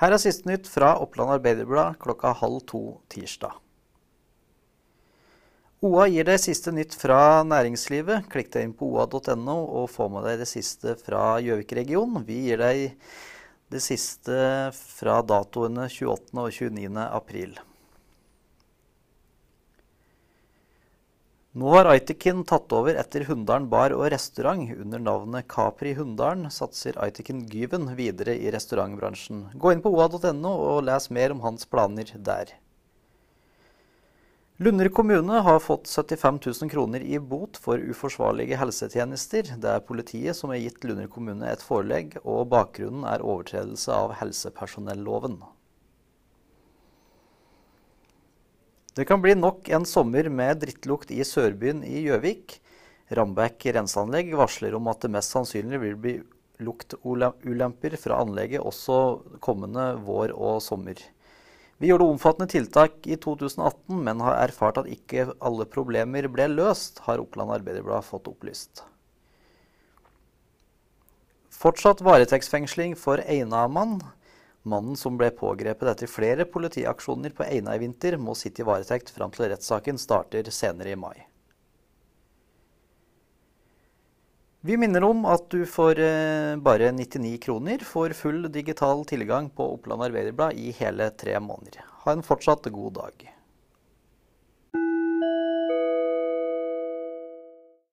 Her er siste nytt fra Oppland Arbeiderblad klokka halv to tirsdag. OA gir deg siste nytt fra næringslivet. Klikk deg inn på oa.no og få med deg det siste fra Gjøvik-regionen. Vi gir deg det siste fra datoene 28. og 29. april. Nå har Aitikin tatt over etter Hunndalen bar og restaurant. Under navnet Capri Hunndalen satser Aitikin Gyven videre i restaurantbransjen. Gå inn på oa.no og les mer om hans planer der. Lunder kommune har fått 75 000 kroner i bot for uforsvarlige helsetjenester. Det er politiet som har gitt Lunder kommune et forelegg, og bakgrunnen er overtredelse av helsepersonelloven. Det kan bli nok en sommer med drittlukt i Sørbyen i Gjøvik. Rambekk renseanlegg varsler om at det mest sannsynlig vil bli luktulemper fra anlegget også kommende vår og sommer. Vi gjorde omfattende tiltak i 2018, men har erfart at ikke alle problemer ble løst, har Oppland Arbeiderblad fått opplyst. Fortsatt varetektsfengsling for Einamann. Mannen som ble pågrepet etter flere politiaksjoner på Eina i vinter, må sitte i varetekt fram til rettssaken starter senere i mai. Vi minner om at du for eh, bare 99 kroner får full digital tilgang på Oppland Arbeiderblad i hele tre måneder. Ha en fortsatt god dag.